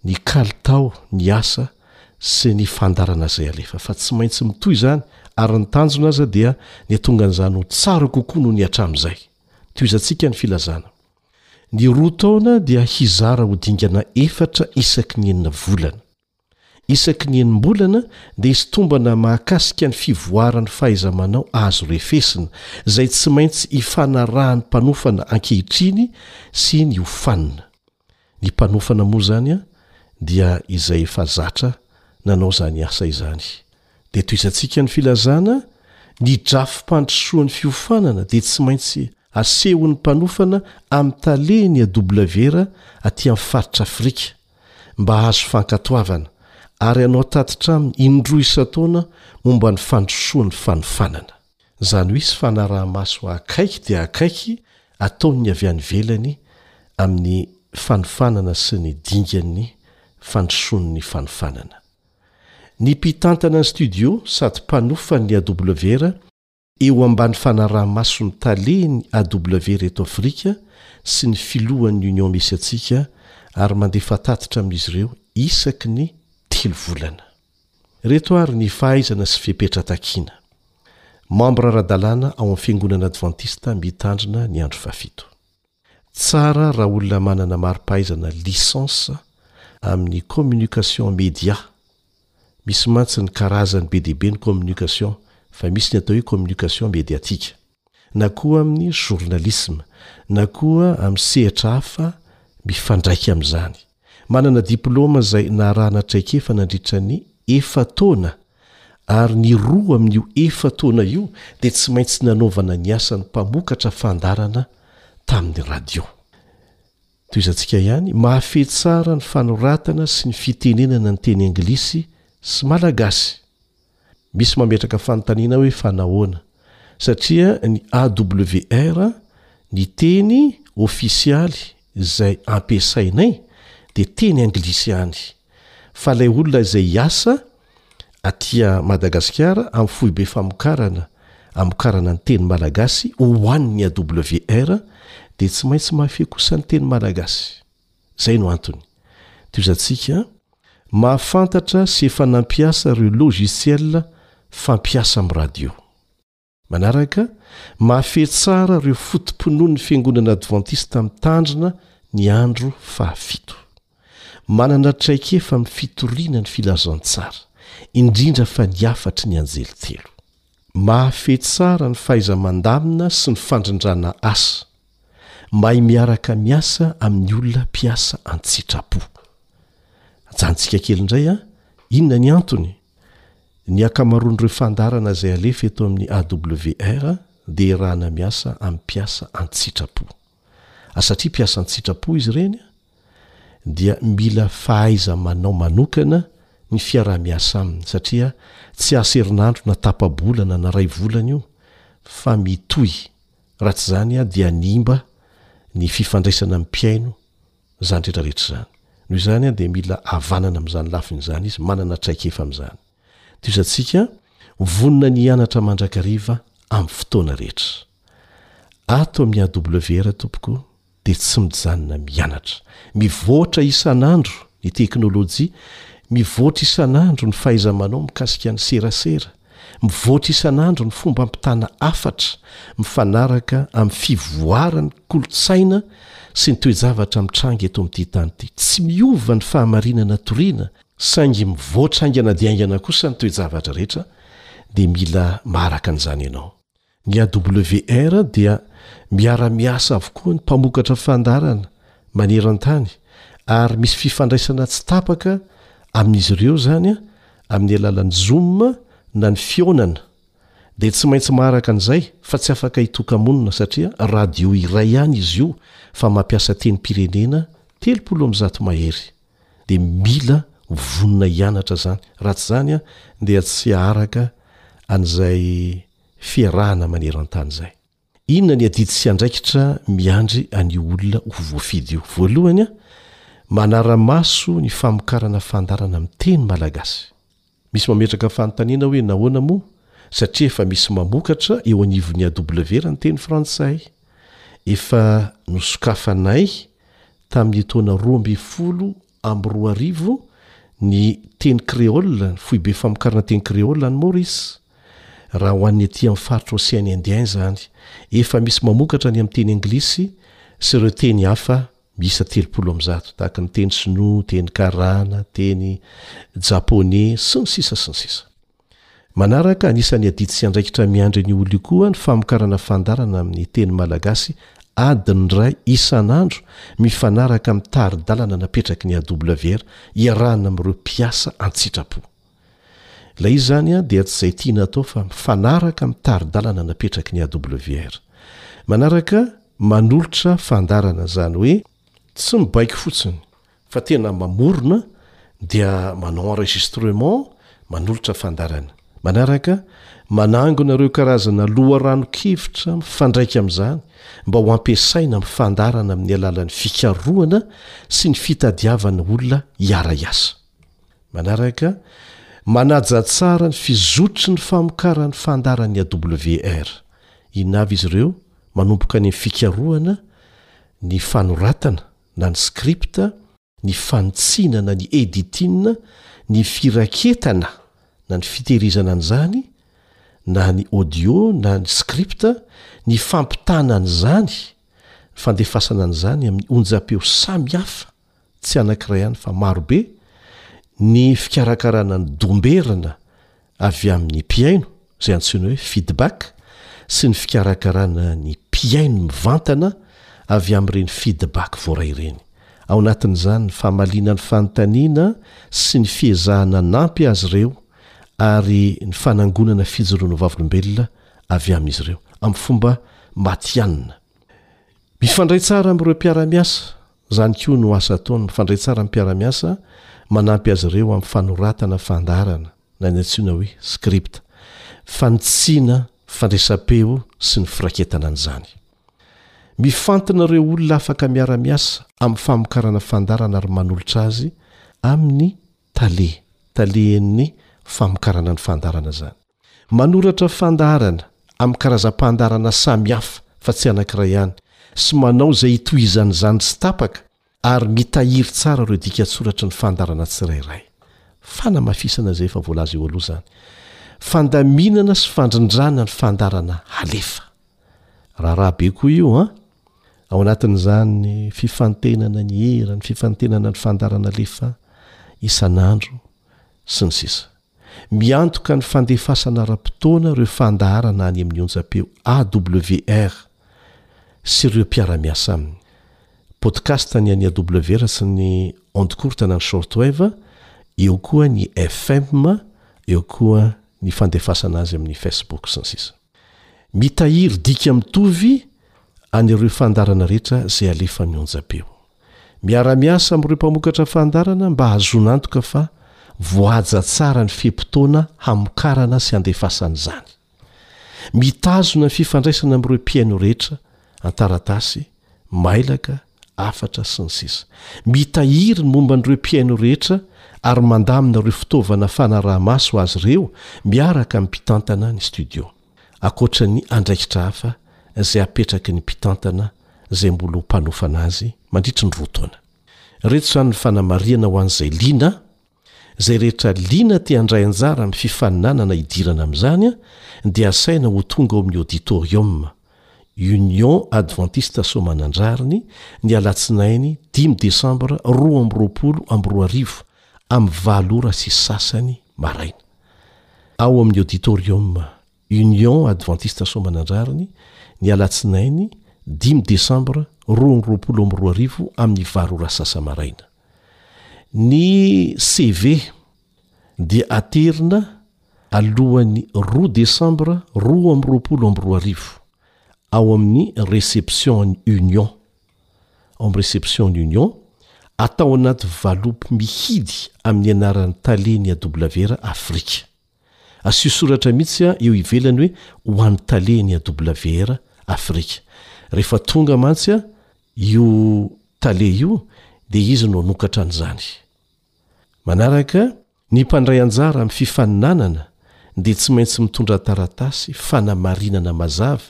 ny kalitao ny asa sy ny fandaharana izay alefa fa tsy maintsy mitohy izany ary ny tanjona aza dia ny hatongan'izany ho tsara kokoa noho ny hatramin'izay. Tohizantsika ny filazana. Ny roa taona dia hizara ho dingana efatra isaky ny enina volana. Isaky ny enim-bolana dia hisy tombana mahakasika ny fivoaran'ny fahaiza-manao azo refesina, izay tsy maintsy ifanarahan'ny mpanofana ankehitriny sy ny hofanina. Ny mpanofana moa izany dia izay efa zatra nanao izany asa izany. Dia tohizantsika ny filazana, ny drafi-pandrosoan'ny fiofanana dia tsy maintsy asehon'ny mpanofana amin'ny tale ny AWR aty amin'ny faritra Afrika, mba hahazo fankatoavana ary hanao tatitra aminy indroa isan-taona momba ny fandrosoan'ny fanofanana. Izany hoe hisy fanaraha-maso akaiky dia akaiky ataon'ny avy any ivelany amin'ny fanofanana sy ny dingan'ny fandrosoan'ny fanofanana. Ny mpitantana ny studio sady mpanofa ny AWR, Eo ambany fanaraha-maso ny Talen'ny AW Reto Afrika sy ny Filohan'ny Union Misy Antsika ary mandefa tatitra amin'izy ireo isaky ny telo volana. Ireto ary ny fahaizana sy fepetra takiana. Membre ara-dalàna ao amin'ny Fiangonana Advantista Mitandrina ny Andro Fahafito. Tsara raha olona manana mari-pahaizana licence amin'ny communication en media. Misy mantsy ny karazany be dia be ny communication fa misy ny atao hoe communication mediatique. Na koa amin'ny journalisme, na koa amin'ny sehatra hafa mifandraika amin'izany. Manana diplaoma izay narahana traikefa nandritra ny efa-taona ary ny roa amin'io efa-taona io dia tsy maintsy nanaovana ny asan'ny mpamokatra fandaharana tamin'ny radio. Toy izantsika ihany, mahafehy tsara ny fanoratana sy ny fitenenana ny teny anglisy sy malagasy. Misy mametraka fanontaniana hoe fa nahoana? Satria ny AWR, ny teny ofisialy izay ampiasainay dia teny anglisy ihany. Fa ilay olona izay hiasa aty Madagasikara amin'ny foibe famokarana amokarana ny teny malagasy ho an'ny AWR dia tsy maintsy mahafehy kosa ny teny malagasy. Izay no antony. Tohizantsika, Mahafantatra sy efa nampiasa ireo logiciel fampiasa amin'ny radio. Manaraka, Mahafehy tsara ireo foto-pinoan'ny Fiangonana Advantista Mitandrina ny Andro Fahafito. Manana traikefa amin'ny fitoriana ny filazantsara, indrindra fa ny hafatry ny anjely telo. Mahafehy tsara ny fahaiza-mandamina sy ny fandrindrana asa. Mahay miaraka miasa amin'ny olona mpiasa an-tsitrapo. Ajanontsika kely indray an! Inona ny antony? Ny ankamaroan'ireo fandaharana izay alefa eto amin'ny AWR dia erahana miasa amin'ny mpiasa an-tsitrapo. Ary satria mpiasa an-tsitrapo izy ireny, dia mila fahaiza-manao manokana ny fiaraha-miasa aminy, satria tsy asa herinandro na tapa-bolana na iray volana io, fa mitohy Raha tsy izany dia hanimba ny fifandraisana amin'ny mpihaino izany rehetra rehetra izany. Noho izany dia mila havanana amin'izany lafiny izany izy, manana traikefa amin'izany. Toy izantsika vonona ny hianatra mandrakariva amin'ny fotoana rehetra. Ato amin'ny AWR tompoko, dia tsy mijanona mianatra. Mivoatra isan'andro ny teknolojia, mivoatra isan'andro ny fahaiza-manao mikasika ny serasera, mivoatra isan'andro ny fomba hampitana hafatra mifanaraka amin'ny fivoaran'ny kolontsaina sy ny toe-javatra mitranga eto amin'ity tany ity. Tsy miova ny fahamarinana toriana, saingy mivoatra haingana dia haingana kosa ny toe-javatra rehetra, dia mila maharaka an'izany ianao. Ny AWR dia miara-miasa avokoa ny mpamokatra fandaharana maneran-tany ary misy fifandraisana tsy tapaka amin'izy ireo izany amin'ny alalan'ny Zoom na ny fihaonana dia tsy maintsy maharaka an'izay fa tsy afaka hitoka-monina satria radio iray ihany izy io fa mampiasa tenim-pirenena telopolo amby zato mahery dia mila vonona hianatra izany raha tsy izany dia tsy haharaka an'izay fiarahana maneran-tany izay. Inona ny adidy sy andraikitra miandry an'io olona ho voafidy io? Voalohany, manara-maso ny famokarana fandaharana amin'ny teny malagasy. Misy mametraka fanontaniana hoe nahoana moa satria efa misy mamokatra eo anivon'ny AW raha ny teny frantsay? Efa nosokafanay tamin'ny taona roa ambin'ny folo amby roa arivo ny teny kreola, ny foibe famokarana teny kreola any Maurice. Raha ho an'ny aty amin'ny faritra Ocean Indien izany, efa misy mamokatra ny amin'ny teny anglisy sy ireo teny hafa miisa telopolo amby zato, tahaka ny teny sinoa, teny karana, teny japoney, sy ny sisa sy ny sisa. Manaraka, anisan'ny adidy sy andraikitra miandry ny olona io koa ny famokarana fandaharana amin'ny teny malagasy adiny iray isan'andro mifanaraka amin'ny tari-dalana napetraky ny AWR iarahana amin'ireo mpiasa an-tsitrapo. Ilay izy izany dia tsy izay tiana atao fa mifanaraka amin'ny tari-dalana napetraky ny AWR. Manaraka, manolotra fandaharana izany hoe, Tsy mibaiko fotsiny fa tena mamorona dia manao enregistrement manolotra fandaharana manaraka manangona ireo karazana loharanon-kevitra mifandraika amin'izany mba ho ampiasaina amin'ny fandaharana amin'ny alalan'ny fikarohana sy ny fitadiavana olona hiara-hiasa manaraka manaja tsara ny fizotry ny famokaran'ny fandaharan'ny AWR. Inona avy izy ireo? manomboka any amin'ny fikarohana, ny fanoratana na ny script, ny fanitsiana na ny editing, ny firaketana na ny fitehirizana an'izany na ny audio na ny script, ny fampitana an'izany, ny fandefasana an'izany amin'ny onjam-peo samihafa, tsy anankiray ihany fa marobe, ny fikarakarana ny domberina avy amin'ny mpihaino, izay antsoina hoe feedback, sy ny fikarakarana ny mpihaino mivantana avy amin'ireny feedback voaray ireny. Ao anatin'izany ny famaliana ny fanontaniana sy ny fiezahana hanampy azy ireo ary ny fanangonana fijoroana vavolombelona avy amin'izy ireo, amin'ny fomba matihanina. Mifandray tsara amin'ireo mpiara-miasa. Izany koa no asa ataony mifandray tsara amin'ny mpiara-miasa, manampy azy ireo amin'ny fanoratana fandaharana, na ny antsoina hoe script, fanitsiana fandraisam-peo sy ny firaketana an'izany. Mifantina ireo olona afaka miara-miasa amin'ny famokarana fandaharana ary manolotra azy amin'ny tale, talehin'ny famokarana ny fandaharana izany. Manoratra fandaharana amin'ny karazam-pandaharana samy hafa fa tsy anankiray ihany sy manao izay hitohizan'izany tsy tapaka ary mitahiry tsara ireo dika-tsoratry ny fandaharana tsirairay. Fanamafisana izay efa voalaza eo aloha izany. Fandaminana sy fandrindrana ny fandaharana halefa. Raharaha be koa io an! Ao anatin'izany, fifantenana ny hira, ny fifantenana ny fandaharana alefa isan'andro, sy ny sisa. miantoka ny fandefasana ara-potoana ireo fandaharana any amin'ny onjam-peo AWR sy ireo mpiara-miasa aminy. Podcast ny an'ny AWR sy ny onde courte na ny shortwave, eo koa ny FM, eo koa ny fandefasana azy amin'ny Facebook sy ny sisa. Mitahiry dika mitovy an'ireo fandaharana rehetra izay alefa amin'ny onjam-peo. Miara-miasa amin'ireo mpamokatra fandarana mba hahazoana antoka fa voahaja tsara ny fe-potoana hamokarana sy handefasana izany. Mitazona ny fifandraisana amin'ireo mpihaino rehetra, an-taratasy, mailaka, hafatra, sy ny sisa Mitahiry ny momba an'ireo mpihaino rehetra ary mandamina ireo fitaovana fanaraha-maso azy ireo miaraka amin'ny mpitantana ny studio. ankoatra ny andraikitra hafa izay apetraky ny mpitantana izay mbola ho mpanofana azy mandritry ny roa taona. Ireto izany ny fanamarihana ho an'izay liana, Izay rehetra liana te handray anjara amin'ny fifaninanana hidirana amin'izany dia asaina ho tonga ao amin'ny Auditorium, Union Adventiste Soamanandrariny, ny alatsinainy dimy desambra roa amby roapolo amby roa arivo, amin'ny valo ora sy sasany maraina. ao amin'ny Auditorium Union Adventiste Soamanandrariny, ny alatsinainy dimy desambra roa amby roapolo amby roa arivo amin'ny valo ora sasa maraina. Ny CV dia aterina alohan'ny roa desambra roa amby roapolo amby roa arivo ao amin'ny reception-n'ny Union en réception ny Union, atao anaty valopy mihidy amin'ny anaran'ny Tale ny AWR Afrika. Asio soratra mihitsy eo ivelany hoe ho an'ny Tale ny AWR Afrika. Rehefa tonga mantsy io Tale io dia izy no hanokatra an'izany. Manaraka. Ny mpandray anjara amin'ny fifaninanana dia tsy maintsy mitondra taratasy fanamarinana mazava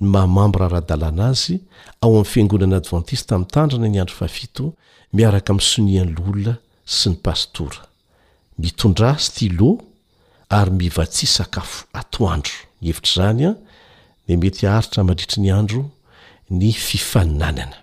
ny maha mambra ara-dalàna azy ao amin'ny Fiangonana Advantista Mitandrina ny Andro Fahafito miaraka amin'ny sonian'ny loholona sy ny pastora. Mitondrà stylo ary mivatsy sakafo atoandro. Mihevitra izany an, dia mety haharitra mandritry ny andro ny fifaninanana.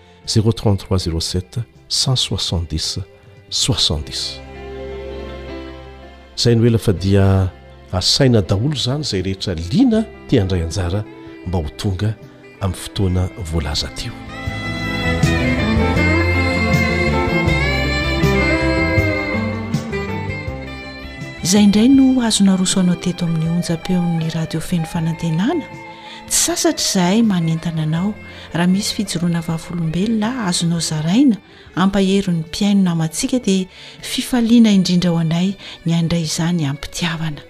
zéro trente trois zéro sept cent soixante dix soixante dix zay no ela fa dia asaina daholo izany izay rehetra liana te handray anjara mba ho tonga amin'ny fotoana voalaza teo izay indray no azo naroso anao teto amin'ny onja-peon'ny radio feno fanantenana tsy sasatra izahay manentana anao raha misy fijoroana vavolombelona azonao zaraina ampahery ny mpiaino namantsika dia fifaliana indrindra ao anay ny andray izany ampitiavana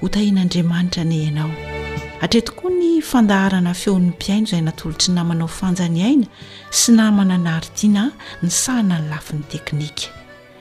ho tahin'andriamanitra ny ianao atre tokoa ny fandaharana feon'ny mpiaino izay natolotry namanao fanjany aina sy namana naritina ny sahana ny lafin'ny teknika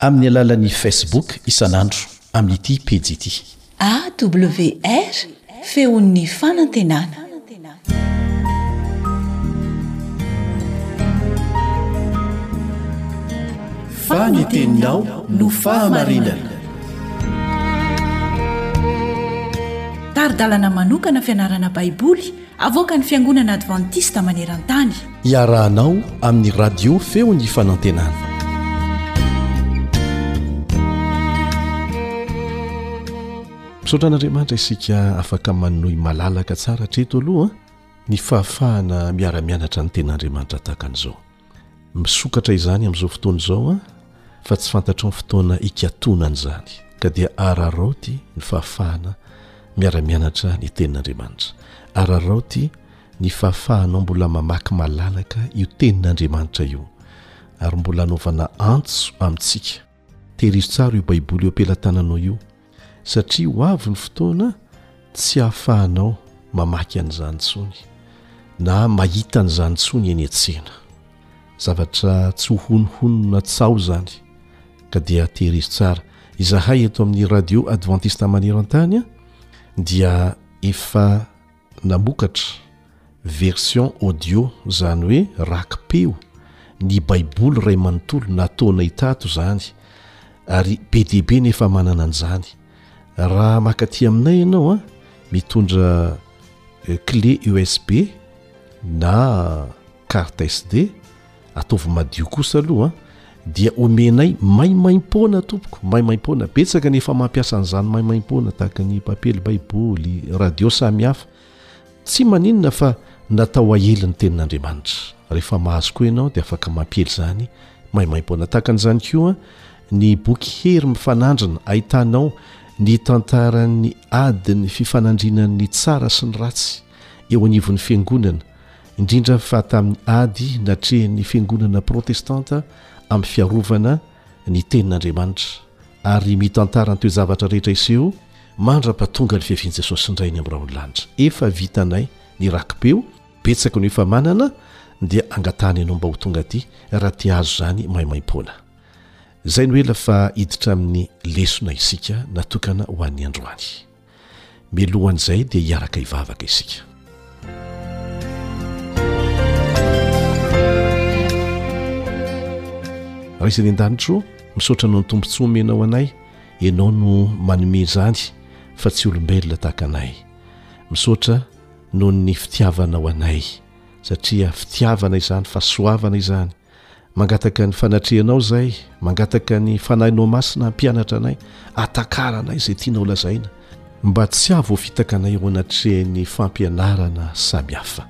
Amin'ny alalan'ny Facebook isan'andro amin'ity pejy ity. AWR, Feon'ny Fanantenana. Fa ny teninao no fahamarinana. Tari-dalana manokana fianarana Baiboly. Avoakan'ny Fiangonana Advantista maneran-tany. Iarahanao amin'ny Radio Feon'ny Fanantenana. Misaotra an'Andriamanitra isika afaka manohy malalaka tsara hatreto aloha ny fahafahana miara-mianatra ny ten'Andriamanitra tahaka an'izao. Misokatra izany amin'izao fotoana izao fa tsy fantatrao ny fotoana hikatonany izany, ka dia araraoty ny fahafahana miara-mianatra ny Tenin'Andriamanitra. Araraoty ny fahafahanao mbola mamaky malalaka io Tenin'Andriamanitra io, ary mbola anaovana antso amintsika. Tehirizo tsara io Baiboly eo am-pelatananao io, satria ho avy ny fotoana tsy hahafahanao mamaky an'izany intsony, na mahita an'izany intsony eny an-tsena. Zavatra tsy ho honohonona tsaho izany, ka dia tehirizo tsara. Izahay eto amin'ny Radio Adventista Maneran-tany dia efa. Namokatra version audio, izany hoe raki-peo, ny Baiboly iray manontolo nataonay tato izany, ary be dia be ny efa manana an'izany. Raha maka aty aminay ianao, mitondra clé USB na carte SD, ataovy madio kosa aloha dia omenay maimaim-poana tompoko maimaim-poana betsaka ny efa mampiasa an'izany maimaim-poana tahaka ny papely baiboly radio samihafa tsy maninona fa natao ahely ny tenin'andriamanitra rehefa mahazo koa ianao dia afaka mampiely izany maimaim-poana tahaka an'izany koa ny boky hery mifanandrina ahitanao ny tantaran'ny adin'ny fifanandrinan'ny tsara sy ny ratsy eo anivon'ny fiangonana indrindra fa tamin'ny ady natrehin'ny Fiangonana protestanta amin'ny fiarovana ny Tenin'Andriamanitra, ary mitantara ny toe-javatra rehetra hiseho mandra-pahatonga ny fiavian'i Jesosy indray eny amin'ny rahon'ny lanitra. Efa vitanay ny rakipeo, betsaka no efa manana, dia angatahana ianao mba ho tonga aty raha te hahazo izany maimaim-poana. Izay no ela fa hiditra amin'ny lesona isika natokana ho an'ny androany. Milohan'izay dia hiaraka hivavaka isika. Ray izay any an-danitra ô, misaotra anao ny tombontsoa omenao anay, ianao no manome izany fa tsy olombelona tahaka anay. Misaotra noho ny fitiavanao anay satria fitiavana izany, fahasoavana izany. Mangataka ny fanatrehanao zay, mangataka ny Fanahinao Masina hampianatra anay, hatakarana izay tianao lazaina, mba tsy hahavoafitaka anay eo anatrehan'ny fampianarana samihafa.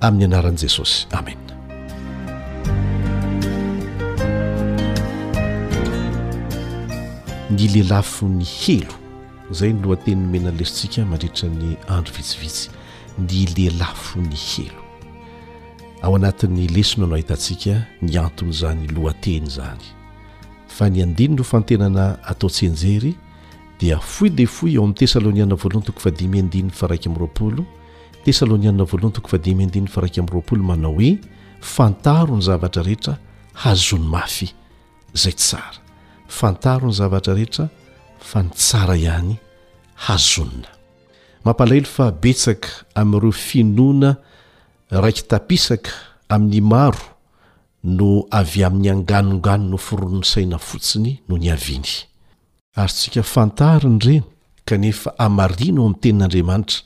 Amin'ny anaran'i Jesosy. Amena. Ny lelafon'ny helo, izay ny lohateny nomenan'ny lesotsika mandritra ny andro vitsivitsy, ny lelafon'ny helo. Ao anatin'ny lesona no ahitantsika ny anton'izany lohateny izany. Fa ny andininy ho fantenana atao tsianjery dia fohy dia fohy ao amin'ny Tesaloniana voalohany toko fahadimy andininy faraika amby roapolo, Tesaloniana voalohany toko fahadimy andininy faraika amby roapolo manao hoe fantaro ny zavatra rehetra hazony mafy izay tsara. Fantaro ny zavatra rehetra fa ny tsara ihany hazonina. Mampalahelo fa betsaka amin'ireo finoana Raiki-tapisaka amin'ny maro no avy amin'ny anganongano noforonin'ny saina fotsiny no niaviany. Azontsika fantarina ireny kanefa hamarino amin'ny Tenin'Andriamanitra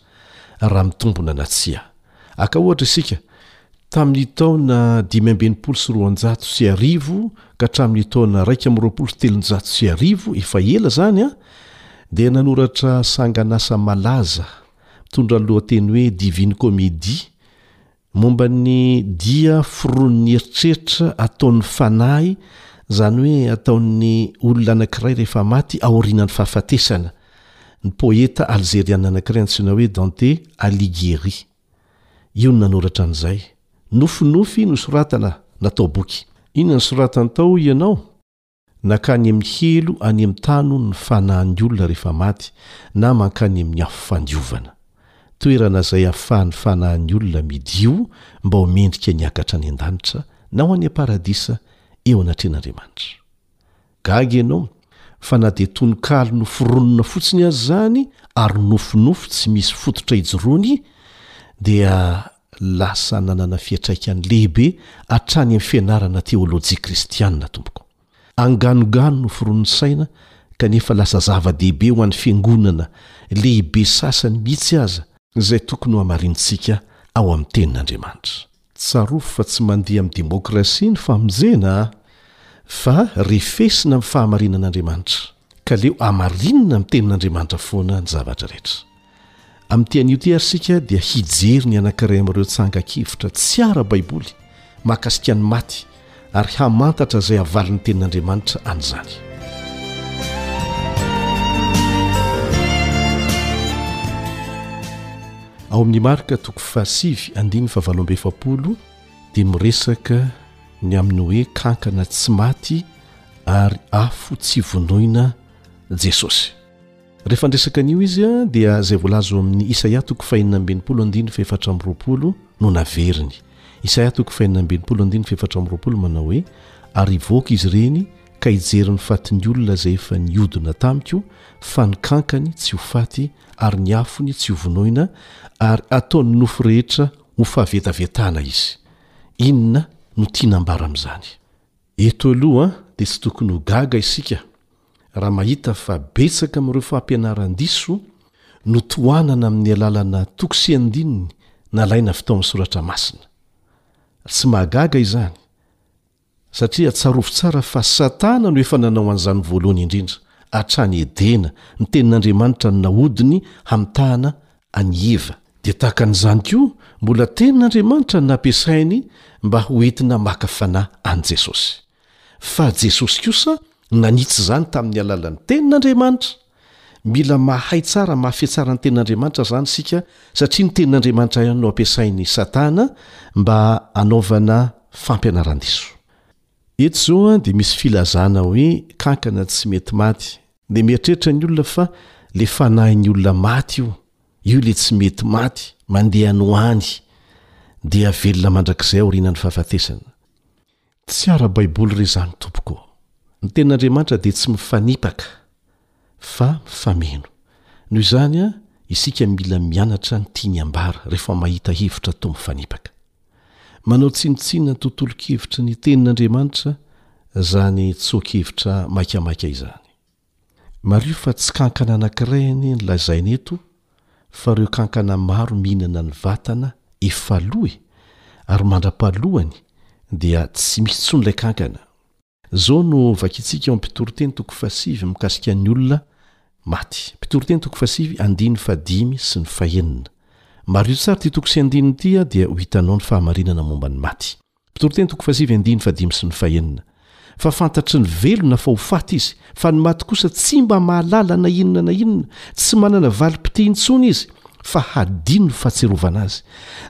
raha mitombina na tsia. Aka ohatra isika, tamin'ny taona dimy amby enimpolo sy roanjato sy arivo ka hatramin'ny taona iraika amby roapolo sy telonjato sy arivo, efa ela izany an, dia nanoratra sanganasa malaza, mitondra ny lohateny hoe Divine Comédie, momba ny dia foronon'ny eritreritra ataon'ny fanahy, izany hoe ataon'ny olona anankiray rehefa maty aorianan'ny fahafatesana, ny poeta alzeriana anankiray antsoina hoe Dante Alighieri. Io no nanoratra an'izay. Nofinofy nosoratana, natao boky. Inona no soratany tao hoy ianao? Nankany amin'ny helo any amin'ny tany hono ny fanahin'ny olona rehefa maty na mankany amin'ny afo fandiovana. Toerana izay ahafahan'ny fanahin'ny olona midio mba ho mendrika ny hiakatra any an-danitra na ho any am-paradisa eo anatrehan'Andriamanitra. Gaga ianao fa na dia tononkalo noforonina fotsiny aza izany ary nofinofy tsy misy fototra ijoroany dia Lasa nanana fiantraikany lehibe hatrany amin'ny fianarana teolojia kristiana, tompoko. Anganongano noforonin'ny saina, kanefa lasa zava-dehibe ho an'ny fiangonana lehibe sasany mihitsy aza izay tokony hohamarinintsika ao amin'ny Tenin'Andriamanitra. Tsarovy fa tsy mandeha amin'ny demokrasia ny famonjena, fa refesina amin'ny fahamarinan'Andriamanitra. Ka aleo hamarinina ny Tenin'Andriamanitra foana ny zavatra rehetra. Amin'ity anio ity àry isika dia hijery ny anankiray amin'ireo tsangan-kevitra tsy ara-baiboly mahakasika ny maty, ary hamantatra izay havalin'ny Tenin'Andriamanitra an'izany. Ao amin'ny Marka toko fahasivy andininy fahavalo amby efapolo dia miresaka ny amin'ny hoe kankana tsy maty, ary afo tsy vonoina Jesosy. Rehefa niresaka an'io izy dia izay voalaza ao amin'ny Isaia toko fahenina ambin'ny folo andininy fahefatra amby roapolo no naveriny. Isaia toko fahenina ambin'ny folo andininy fahefatra amby roapolo manao hoe, Ary hivoaka izy ireny ka hijery ny fatin'ny olona izay efa nihodina tamiko, fa ny kankany tsy ho faty ary ny afony tsy ho vonoina, ary ataon'ny nofo rehetra ho fahavetavetana izy. Inona no tiana ambara amin'izany? Eto aloha dia tsy tokony ho gaga isika raha mahita fa betsaka amin'ireo fampianaran-diso no tohanana amin'ny alalana toko sy andininy nalaina avy tao amin'ny soratra masina. Tsy mahagaga izany satria tsarovy tsara fa Satana no efa nanao an'izany voalohany indrindra, hatrany Edena, ny tenin'Andriamanitra no nahodiny hamitahana an'i Eva. Dia tahaka an'izany koa, mbola tenin'Andriamanitra ny nampiasainy mba ho entina maka fanahy an'i Jesosy. Fa Jesosy kosa nanitsy izany tamin'ny alalan'ny Tenin'Andriamanitra. Mila mahay tsara mahafehy tsara ny Tenin'Andriamanitra izany isika, satria ny Tenin'Andriamanitra ihany no ampiasain'i Satana mba hanaovana fampianaran-diso. Eto izao dia misy filazana hoe kankana tsy mety maty, Dia mieritreritra ny olona fa le fanahin'ny olona maty io, io le tsy mety maty, mandeha any ho any, dia velona mandrakizay aorianan'ny fahafatesana. Tsy ara-baiboly re zany tompoko ô! Ny tenin'Andriamanitra dia tsy mifanipaka fa mifameno. Noho izany, isika mila mianatra ny tiany ambara rehefa mahita hevitra toa mifanipaka. Manao tsinontsinona ny tontolon-kevitry ny Tenin'Andriamanitra izany tsoa-kevitra maikamaika izany. Mariho fa tsy kankana anankiray anie no lazaina eto fa ireo kankana maro mihinana ny vatana efa lo e! ary mandra-pahalohany dia tsy misy intsony ilay kankana. Izao no vakintsika ao amin'ny Mpitoriteny toko fahasivy mikasika ny olona maty. Mpitoriteny toko fahasivy andiny fahadimy sy ny fahenina. Mariho tsara ity toko sy andininy ity dia ho hitanao ny fahamarinana momba ny maty. Mpitoriteny toko fahasivy andiny fahadimy sy ny fahenina. Fa fantatry ny velona fa ho faty izy, fa ny maty kosa tsy mba mahalala na inona na inona, tsy manana valim-pitia intsony izy, fa hadino ny fahatsiarovana azy,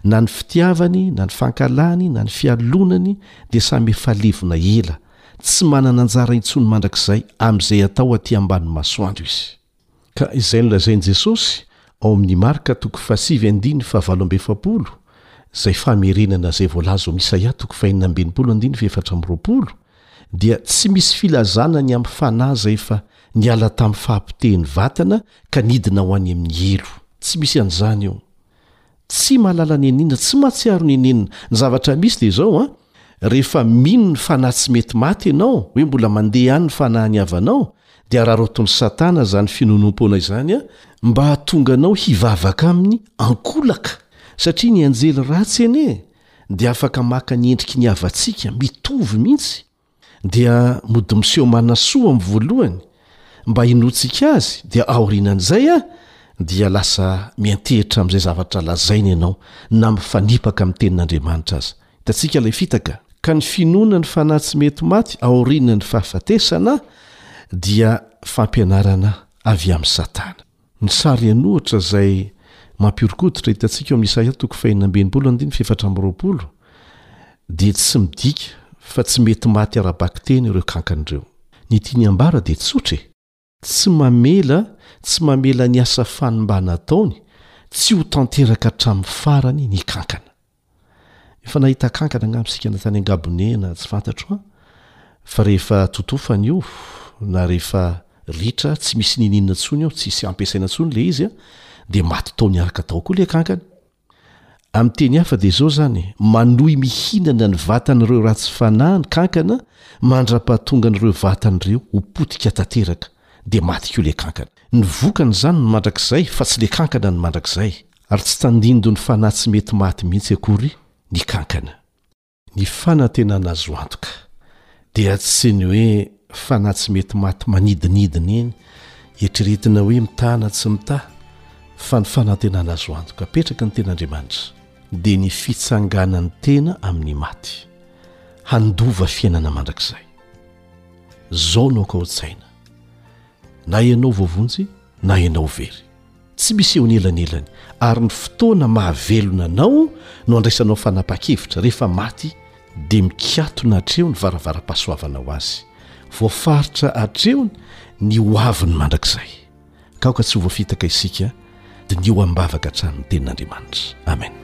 na ny fitiavany, na ny fankahalany, na ny fialonany, dia samy efa levona ela, tsy manana anjara intsony mandrakizay amin'izay atao aty ambany masoandro izy. Ka izay nolazain'i Jesosy ao amin'ny Marka toko fahasivy andininy fahavalo amby efapolo, izay famerenana izay voalaza ao Isaia toko fahenina amby enimpolo andininy fahefatra amby roapolo, dia tsy misy filazana ny amin'ny fanahy izay efa niala tamin'ny fahapotehin'ny vatana ka nidina ho any amin'ny helo. Tsy misy an'izany eo. Tsy mahalala ny anina, tsy mahatsiaro ny anina. Ny zavatra misy dia izao an, rehefa mino ny fanahy tsy mety maty ianao, hoe mbola mandeha ihany ny fanahin'ny havanao, dia araraotin'i Satana izany finoanoam-poana izany an, mba hahatonga anao hivavaka aminy ankolaka. Satria ny anjely ratsy anie dia afaka maka ny endriky ny havantsika, mitovy mihitsy. dia mody miseho manasoa amin'ny voalohany mba hinoantsika azy dia aorinan'izay a dia lasa miantehitra amin'izay zavatra lazaina ianao na mifanipaka amin'ny tenin'andriamanitra aza hitantsika ilay fitaka ka ny finoana ny fanahy tsy mety maty aorinan'ny fahafatesana dia fampianarana avy amin'i satana Ny sary an'ohatra izay mampihoron-koditra hitantsika eo amin'ny Isaia toko fahenina ambin'ny folo andininy fahefatra amby roapolo dia tsy midika fa tsy mety maty ara-bakiteny ireo kankana ireo. Ny tiany hambara dia tsotra e! Tsy mamela tsy mamela ny asa fanimbana ataony tsy ho tanteraka hatramin'ny farany ny kankana. Efa nahita kankana angamba isika na tany an-gabone na tsy fantatro an! Fa rehefa totofana io na rehefa ritra tsy misy niniana intsony eo, tsisy ampiasaina intsony ilay izy an! dia maty tao niaraka tao koa ilay kankana. Amin'ny teny hafa dia izao izany e, manohy mihinana ny vatan'ireo ratsy fanahy ny kankana mandrapahatongan'ireo vatany ireo ho potika tanteraka dia maty koa ilay kankana. Ny vokan'izany ny mandrakizay fa tsy ilay kankana ny mandrakizay. ary tsy tandindon'ny fanahy tsy mety maty mihitsy akory ny kankana. Ny fanantenana azo antoka dia tsy ny hoe fanahy tsy mety maty manidinidina eny eritreretina hoe mitaha na tsy mitaha, fa ny fanantenana azo antoka apetraky ny ten'Andriamanitra dia ny fitsanganan'ny tena amin'ny maty, handova fiainana mandrakizay. Zao no aoka ho tsaina, na ianao voavonjy na ianao very. Tsy misy eo anelanelany ary ny fotoana mahavelona anao no andraisanao fanapahan-kevitra, rehefa maty dia mikatona hatreo ny varavaram-pahasoavana ho azy, voafaritra hatreo ny ho aviny mandrakizay, ka aoka tsy ho voafitaka isika diniho am-bavaka hatrany ny tenin'Andriamanitra. Amen.